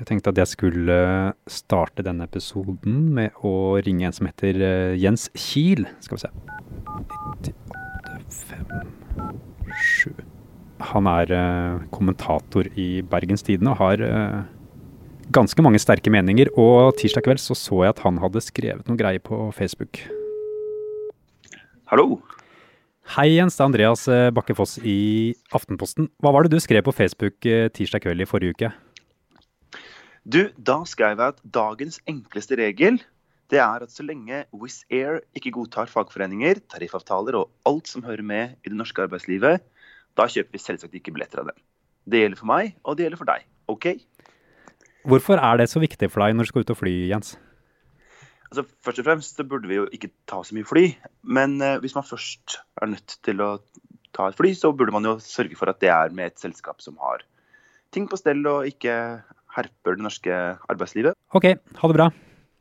Jeg tenkte at jeg skulle starte denne episoden med å ringe en som heter eh, Jens Kiel. Skal vi se 98, 7 Han er eh, kommentator i Bergens Tidende og har eh, ganske mange sterke meninger. Og tirsdag kveld så, så jeg at han hadde skrevet noe greier på Facebook. Hallo. Hei Jens, det er Andreas Bakke Foss i Aftenposten. Hva var det du skrev på Facebook tirsdag kveld i forrige uke? Du, da skrev jeg at dagens enkleste regel det er at så lenge Wizz Air ikke godtar fagforeninger, tariffavtaler og alt som hører med i det norske arbeidslivet, da kjøper vi selvsagt ikke billetter av dem. Det gjelder for meg, og det gjelder for deg. OK? Hvorfor er det så viktig for deg når du skal ut og fly, Jens? Altså, først og fremst så burde vi jo ikke ta så mye fly. Men eh, hvis man først er nødt til å ta et fly, så burde man jo sørge for at det er med et selskap som har ting på stell og ikke herper det norske arbeidslivet. Ok, ha det bra.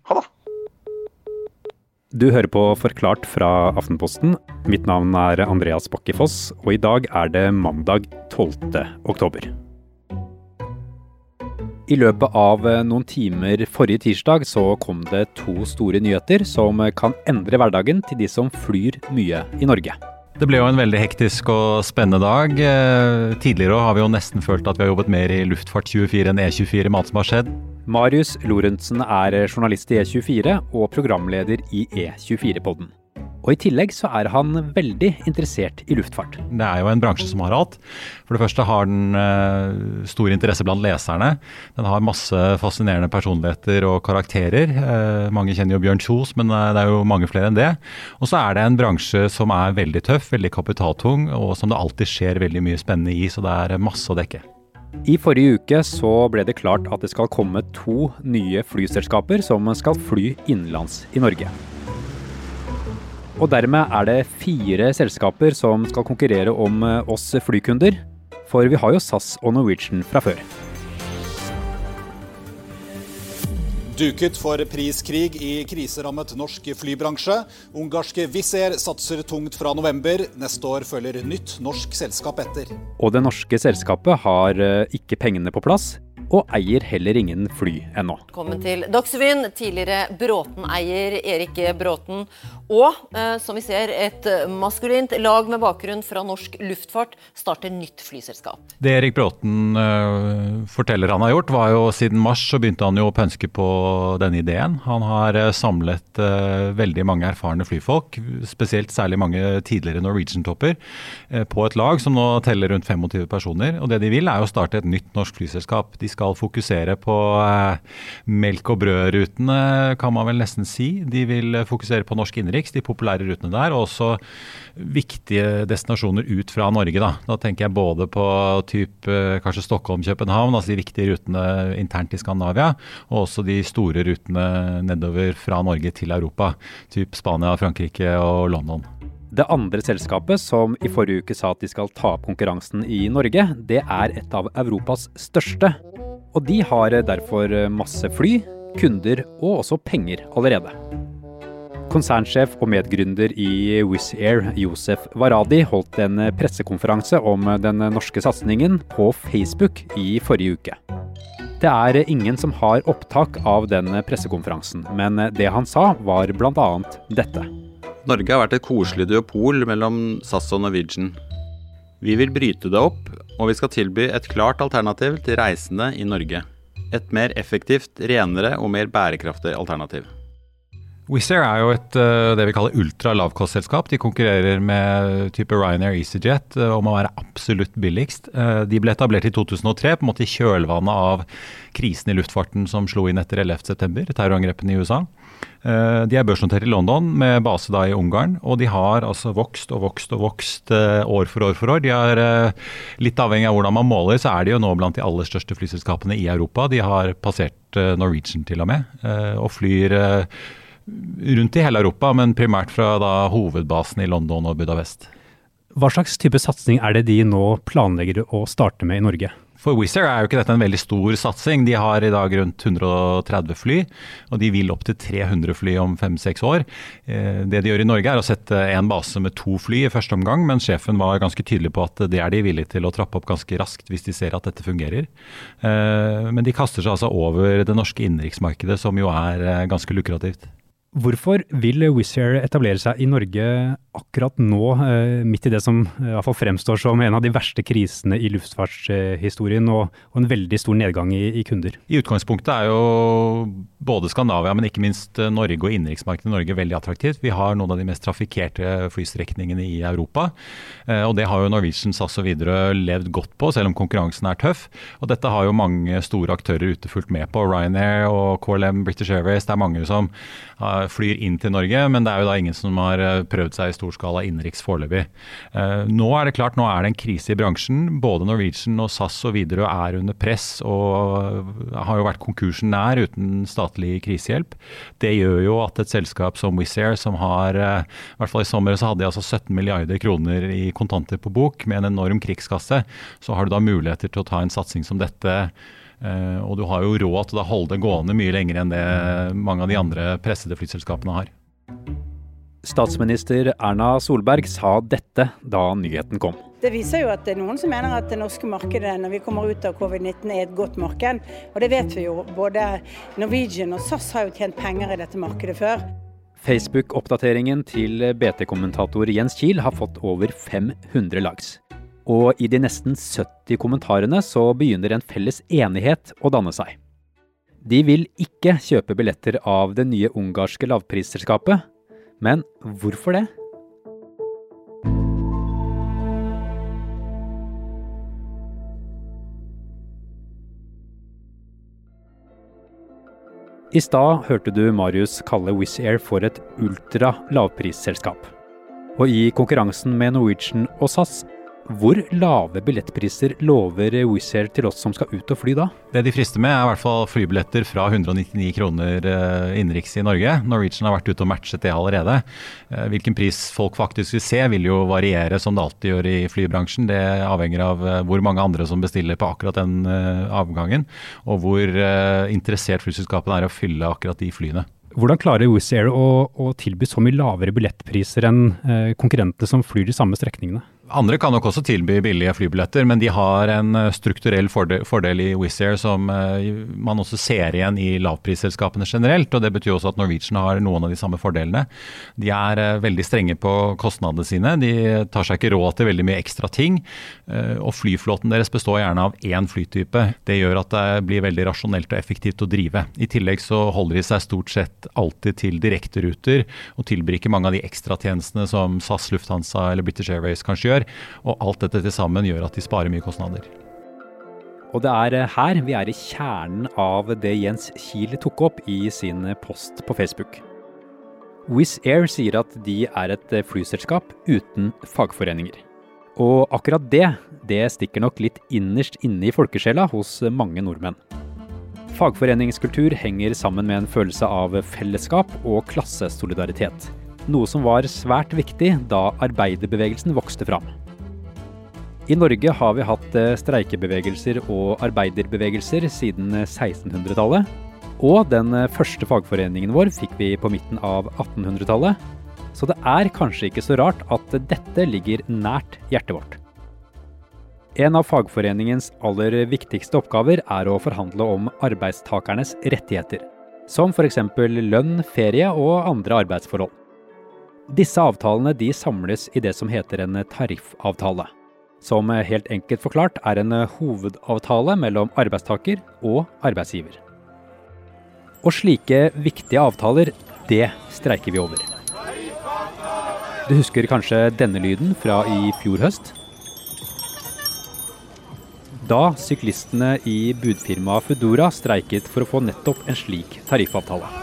Ha det. Du hører på Forklart fra Aftenposten. Mitt navn er Andreas Bakke Foss, og i dag er det mandag 12. oktober. I løpet av eh, noen timer forrige tirsdag så kom det to store nyheter som kan endre hverdagen til de som flyr mye i Norge. Det ble jo en veldig hektisk og spennende dag. Eh, tidligere har vi jo nesten følt at vi har jobbet mer i Luftfart24 enn E24 med alt som har skjedd. Marius Lorentzen er journalist i E24 og programleder i E24-podden. Og i tillegg så er han veldig interessert i luftfart. Det er jo en bransje som har alt. For det første har den uh, stor interesse blant leserne. Den har masse fascinerende personligheter og karakterer. Uh, mange kjenner jo Bjørn Kjos, men uh, det er jo mange flere enn det. Og så er det en bransje som er veldig tøff, veldig kapitaltung, og som det alltid skjer veldig mye spennende i. Så det er masse å dekke. I forrige uke så ble det klart at det skal komme to nye flyselskaper som skal fly innenlands i Norge. Og dermed er det fire selskaper som skal konkurrere om eh, oss flykunder. For vi har jo SAS og Norwegian fra før. Duket for priskrig i kriserammet norsk flybransje. Ungarske Wizz Air satser tungt fra november. Neste år følger nytt norsk selskap etter. Og det norske selskapet har eh, ikke pengene på plass og eier heller ingen fly ennå. Velkommen til Dagsrevyen. Tidligere Bråten-eier Erik Bråten. Og eh, som vi ser, et maskulint lag med bakgrunn fra norsk luftfart starter nytt flyselskap. Det Erik Bråten uh, forteller han har gjort, var jo siden mars så begynte han jo å pønske på denne ideen. Han har uh, samlet veldig mange erfarne flyfolk, spesielt særlig mange tidligere Norwegian-topper, på et lag som nå teller rundt 25 personer. Og det de vil er å starte et nytt norsk flyselskap. De skal fokusere på melk og brød-rutene, kan man vel nesten si. De vil fokusere på norsk innenriks, de populære rutene der, og også viktige destinasjoner ut fra Norge. Da, da tenker jeg både på typ, kanskje Stockholm-København, altså de viktige rutene internt i Skandinavia, og også de store rutene nedover fra Norge til Europa, typ Spania, Frankrike og London. Det andre selskapet, som i forrige uke sa at de skal ta opp konkurransen i Norge, det er et av Europas største. Og de har derfor masse fly, kunder og også penger allerede. Konsernsjef og medgründer i Wizz Air, Josef Varadi, holdt en pressekonferanse om den norske satsingen på Facebook i forrige uke. Det er ingen som har opptak av den pressekonferansen, men det han sa var bl.a. dette. Norge har vært et koselig duopol mellom SAS og Norwegian. Vi vil bryte det opp, og vi skal tilby et klart alternativ til reisende i Norge. Et mer effektivt, renere og mer bærekraftig alternativ. Wizz er jo et uh, det vi kaller ultra lavkostselskap. De konkurrerer med type Ryanair EasyJet uh, om å være absolutt billigst. Uh, de ble etablert i 2003, på en måte i kjølvannet av krisen i luftfarten som slo inn etter 11.9., terrorangrepene i USA. De er børsnotert i London med base da i Ungarn, og de har altså vokst og vokst og vokst år for år for år. De er Litt avhengig av hvordan man måler, så er de jo nå blant de aller største flyselskapene i Europa. De har passert Norwegian til og med, og flyr rundt i hele Europa, men primært fra da, hovedbasen i London og Budapest. Hva slags type satsing er det de nå planlegger å starte med i Norge? For Wizz Air er jo ikke dette en veldig stor satsing. De har i dag rundt 130 fly, og de vil opp til 300 fly om fem-seks år. Eh, det de gjør i Norge er å sette en base med to fly i første omgang, men sjefen var ganske tydelig på at det er de villige til å trappe opp ganske raskt hvis de ser at dette fungerer. Eh, men de kaster seg altså over det norske innenriksmarkedet, som jo er eh, ganske lukrativt. Hvorfor vil Wizz Air etablere seg i Norge akkurat nå, eh, midt i det som i hvert fall fremstår som en av de verste krisene i luftfartshistorien, og, en veldig stor nedgang i, kunder? I utgangspunktet er jo både Skandinavia, men ikke minst eh, Norge og innenriksmarkedet i Norge veldig attraktivt. Vi har noen av de mest trafikkerte flystrekningene i Europa. Eh, og det har jo Norwegian, SAS og Widerøe levd godt på, selv om konkurransen er tøff. Og dette har jo mange store aktører ute fulgt med på. Ryanair og KLM, British Airways. Det er mange som har flyr inn til Norge, men det er jo da ingen som har eh, prøvd seg i storskala innenriks foreløpig. Eh, nå er det klart, nå er det en krise i bransjen. Både Norwegian og SAS og Widerøe er under press og har jo vært konkursen nær uten statlig krisehjelp. Det gjør jo at et selskap som Wizz Air, som har eh, i hvert fall i sommer så hadde de altså 17 milliarder kroner i kontanter på bok med en enorm krigskasse, så har du da muligheter til å ta en satsing som dette Eh, og du har jo råd til å holde det gående mye lenger enn det mange av de andre pressede flyselskapene har. Statsminister Erna Solberg sa dette da nyheten kom. Det viser jo at det er noen som mener at det norske markedet når vi kommer ut av covid-19 er et godt marked. Og det vet vi jo. Både Norwegian og SAS har jo tjent penger i dette markedet før. Facebook-oppdateringen til BT-kommentator Jens Kiel har fått over 500 likes. Og i de nesten 70 kommentarene så begynner en felles enighet å danne seg. De vil ikke kjøpe billetter av det nye ungarske lavprisselskapet. Men hvorfor det? I stad hørte du Marius kalle Wizz Air for et ultra lavprisselskap. Og i konkurransen med Norwegian og SAS hvor lave billettpriser lover Wizz Air til oss som skal ut og fly da? Det de frister med er i hvert fall flybilletter fra 199 kroner eh, innenriks i Norge. Norwegian har vært ute og matchet det allerede. Eh, hvilken pris folk faktisk vil se vil jo variere som det alltid gjør i flybransjen. Det avhenger av eh, hvor mange andre som bestiller på akkurat den avgangen, og hvor interessert flyselskapene er i å fylle akkurat de flyene. Hvordan klarer Wizz Air å, å tilby så mye lavere billettpriser enn konkurrentene som flyr de samme strekningene? Andre kan nok også tilby billige flybilletter, men de har en eh, strukturell fordel, i Wizz Air som uh, man også ser igjen i lavprisselskapene generelt. og Det betyr også at Norwegian har noen av de samme fordelene. De er uh, veldig strenge på kostnadene sine. De tar seg ikke råd til veldig mye ekstra ting. Og flyflåten deres består gjerne av én flytype. Det gjør at det blir veldig rasjonelt og effektivt å drive. I tillegg så holder de seg stort sett alltid til direkteruter og tilbyr ikke mange av de ekstratjenestene som SAS, Lufthansa eller British Airways kanskje gjør gjør. Og alt dette til sammen gjør at de sparer mye kostnader. Og det er eh, her vi er i kjernen av det Jens Kiel tok opp i sin post på Facebook. Wizz Air sier at de er et eh, flyselskap uten fagforeninger. Og akkurat det, det stikker nok litt innerst inne i folkesjela hos mange nordmenn. Fagforeningskultur henger sammen med en følelse av fellesskap og klassesolidaritet noe som var svært viktig da arbeiderbevegelsen vokste fram. I Norge har vi hatt eh, streikebevegelser og arbeiderbevegelser siden 1600-tallet. Eh, og den eh, første fagforeningen vår fikk vi på midten av 1800-tallet. Så det er kanskje ikke så rart at dette ligger nært hjertet vårt. En av fagforeningens aller viktigste oppgaver er å forhandle om arbeidstakernes rettigheter. Som f.eks. lønn, ferie og andre arbeidsforhold. Disse avtalene de samles i det som heter en tariffavtale. Som helt enkelt forklart er en hovedavtale mellom arbeidstaker og arbeidsgiver. Og slike viktige avtaler, det streiker vi over. Du husker kanskje denne lyden fra i fjor høst? Da syklistene i budfirmaet Foodora streiket for å få nettopp en slik tariffavtale.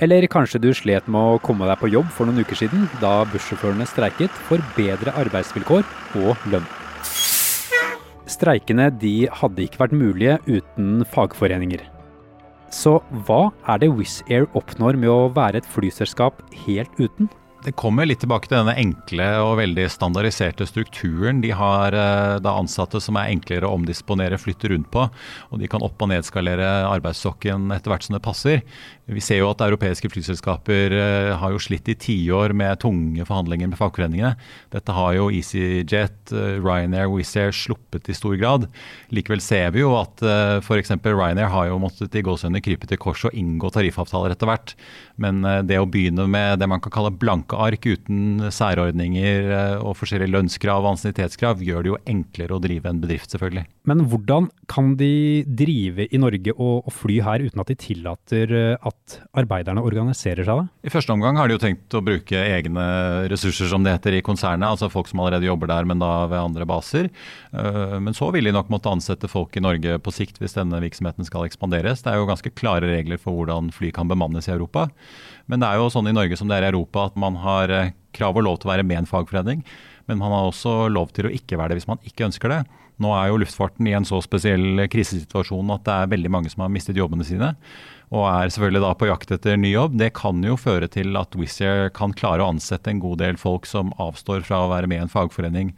Eller kanskje du slet med å komme deg på jobb for noen uker siden, da bussjåførene streiket for bedre arbeidsvilkår og lønn. Streikene de hadde ikke vært mulige uten fagforeninger. Så hva er det Wizz Air oppnår med å være et flyselskap helt uten? Det kommer litt tilbake til denne enkle og veldig standardiserte strukturen. De har eh, da ansatte som er enklere å omdisponere, flytte rundt på. Og de kan opp- og nedskalere arbeidsstokken etter hvert som det passer. Vi ser jo at europeiske flyselskaper eh, har jo slitt i tiår med tunge forhandlinger med fagforeningene. Dette har jo EasyJet, Ryanair Ryanair, Wizz Air sluppet i stor grad. Likevel ser vi jo at f.eks. Ryanair har jo måttet i gåsehudene krype til kors og inngå tariffavtaler etter hvert. Men det å begynne med det man kan kalle blanke ark uten særordninger eh, og forskjellige lønnskrav og ansiennitetskrav, gjør det jo enklere å drive en bedrift, selvfølgelig. Men hvordan kan de drive i Norge og, og fly her uten at de tillater eh, at arbeiderne organiserer seg? da? I første omgang har de jo tenkt å bruke egne ressurser, som det heter i konsernet. Altså folk som allerede jobber der, men da ved andre baser. Eh, men så vil de nok måtte ansette folk i Norge på sikt hvis denne virksomheten skal ekspanderes. Det er jo ganske klare regler for hvordan fly kan bemannes i Europa. Men det er jo sånn i Norge som det er i Europa at man har eh, krav og lov til å være med en fagforening. Men man har også lov til å ikke være det hvis man ikke ønsker det. Nå er jo luftfarten i en så spesiell krisesituasjon at det er veldig mange som har mistet jobbene sine. Og er selvfølgelig da på jakt etter ny jobb. Det kan jo føre til at Wizz Air kan klare å ansette en god del folk som avstår fra å være med i en fagforening.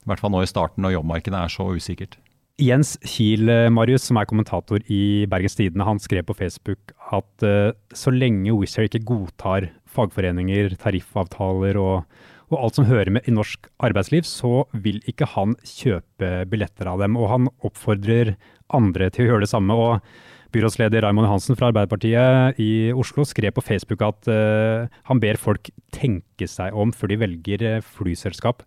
I hvert fall nå i starten når jobbmarkedet er så usikkert. Jens Kiel, eh, Marius, som er kommentator i Bergens Tidende, han skrev på Facebook at uh, så lenge Wizz Air ikke godtar fagforeninger, tariffavtaler og, og, alt som hører med i norsk arbeidsliv, så vil ikke han kjøpe billetter av dem. Og han oppfordrer andre til å gjøre det samme. og Byrådsleder Raymond Johansen fra Arbeiderpartiet i Oslo skrev på Facebook at uh, han ber folk tenke seg om før de velger flyselskap.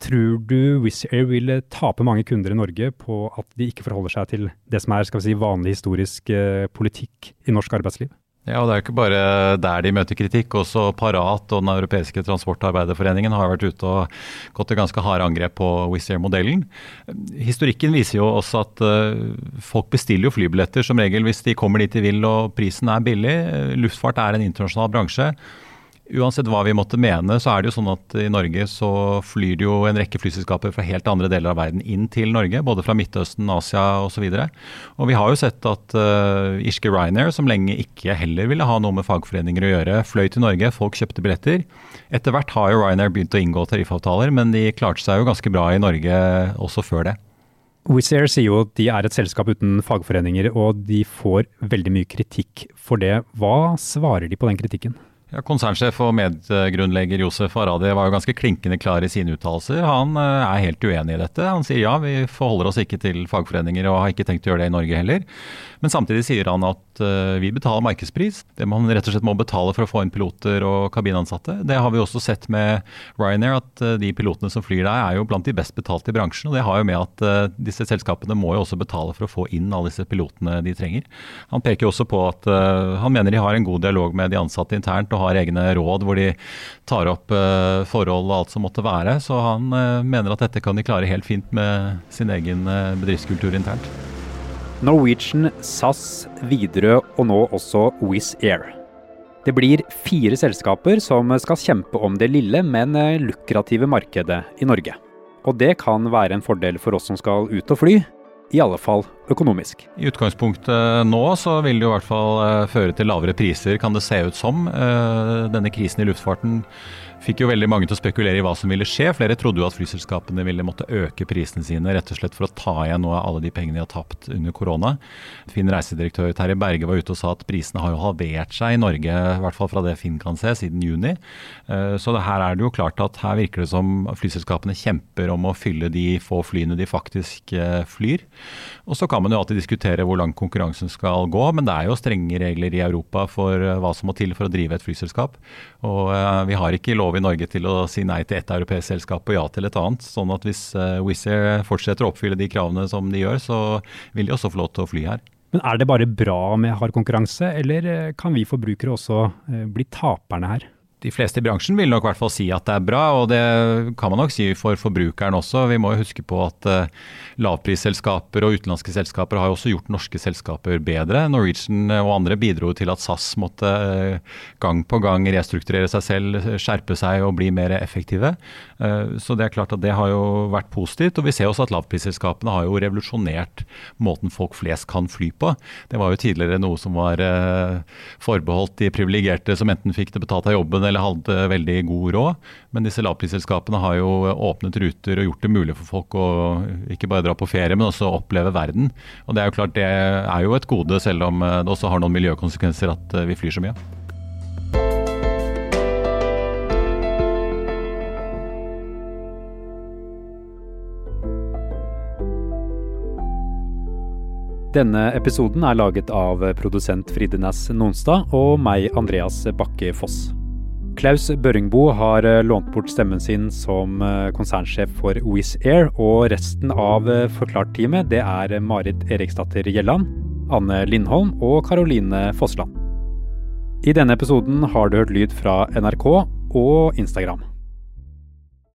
Tror du Wizz Air vil tape mange kunder i Norge på at de ikke forholder seg til det som er si, vanlig historisk uh, politikk i norsk arbeidsliv? Ja, og Det er jo ikke bare der de møter kritikk. Også Parat og Den europeiske transportarbeiderforeningen har vært ute og gått til ganske harde angrep på Wizz Air-modellen. Historikken viser jo også at uh, folk bestiller jo flybilletter som regel hvis de kommer dit de vil og prisen er billig. Luftfart er en internasjonal bransje. Uansett hva vi måtte mene, så er det jo sånn at i Norge så flyr det jo en rekke flyselskaper fra helt andre deler av verden inn til Norge. Både fra Midtøsten, Asia osv. Og, så og vi har jo sett at uh, irske Ryanair, som lenge ikke heller ville ha noe med fagforeninger å gjøre, fløy til Norge, folk kjøpte billetter. Etter hvert har jo Ryanair begynt å inngå tariffavtaler, men de klarte seg jo ganske bra i Norge også før det. Wizz Air sier jo at de er et selskap uten fagforeninger, og de får veldig mye kritikk for det. Hva svarer de på den kritikken? Ja, Konsernsjef og medgrunnlegger Josef Aradi var jo ganske klinkende klar i sine uttalelser. Han eh, er helt uenig i dette. Han sier ja, vi forholder oss ikke til fagforeninger og har ikke tenkt å gjøre det i Norge heller. Men samtidig sier han at uh, vi betaler markedspris. Det man rett og slett må betale for å få inn piloter og kabinansatte. Det har vi også sett med Ryanair, at uh, de pilotene som flyr der er jo blant de best betalte i bransjen. Og det har jo med at disse selskapene må jo også betale for å få inn alle disse pilotene de trenger. Han peker også på at han mener de har en god dialog med de ansatte internt og har egne råd hvor de tar opp forhold og alt som måtte være. Så han mener at dette kan de klare helt fint med sin egen bedriftskultur internt. Norwegian, SAS, Widerøe og nå også Wizz Air. Det blir fire selskaper som skal kjempe om det lille, men lukrative markedet i Norge. Og det kan være en fordel for oss som skal ut og fly, i alle fall økonomisk. I utgangspunktet nå så vil det jo i hvert fall eh, føre til lavere priser, kan det se ut som. Eh, denne krisen i luftfarten fikk jo veldig mange til å spekulere i hva som ville skje. Flere trodde jo at flyselskapene ville måtte øke prisene sine rett og slett for å ta igjen noe av alle de pengene de har tapt under korona. Finn reisedirektør Terje Berge var ute og sa at prisene har jo halvert seg i Norge, i hvert fall fra det Finn kan se, siden juni. Eh, så her er det jo klart at her virker det som flyselskapene kjemper om å fylle de få flyene de faktisk eh, flyr. Og så kan man jo alltid diskutere hvor langt konkurransen skal gå, men det er jo strenge regler i Europa for eh, hva som må til for å drive et flyselskap. Og vi har ikke lov lov i Norge til å si nei til ett europeisk selskap og ja til et annet. Sånn at hvis uh, Wizz Air fortsetter å oppfylle de kravene som de gjør, så vil de også få lov til å fly her. Men er det bare bra med hard konkurranse, eller eh, kan vi forbrukere også bli taperne her? De fleste i bransjen vil nok i hvert fall si at det er bra, og det kan man nok si for forbrukeren også. Vi må jo huske på at uh, lavprisselskaper og utenlandske selskaper har jo også gjort norske selskaper bedre. Norwegian og andre bidro til at SAS måtte uh, gang på gang restrukturere seg selv, skjerpe seg og bli mer effektive. Så det er klart at det har jo vært positivt. Og vi ser også at lavprisselskapene har jo revolusjonert måten folk flest kan fly på. Det var jo tidligere noe som var forbeholdt de privilegerte som enten fikk det betalt av jobben eller hadde veldig god råd. Men disse lavprisselskapene har jo åpnet ruter og gjort det mulig for folk å ikke bare dra på ferie, men også oppleve verden. Og Det er jo klart det er jo et gode, selv om det også har noen miljøkonsekvenser at vi flyr så mye. Denne episoden er laget av produsent Fride Næss Nonstad og meg, Andreas Bakke Foss. Klaus Børringbo har lånt bort stemmen sin som konsernsjef for Wizz Air, og resten av Forklart-teamet det er Marit Eriksdatter Gjelland, Anne Lindholm og Caroline Fossland. I denne episoden har du hørt lyd fra NRK og Instagram.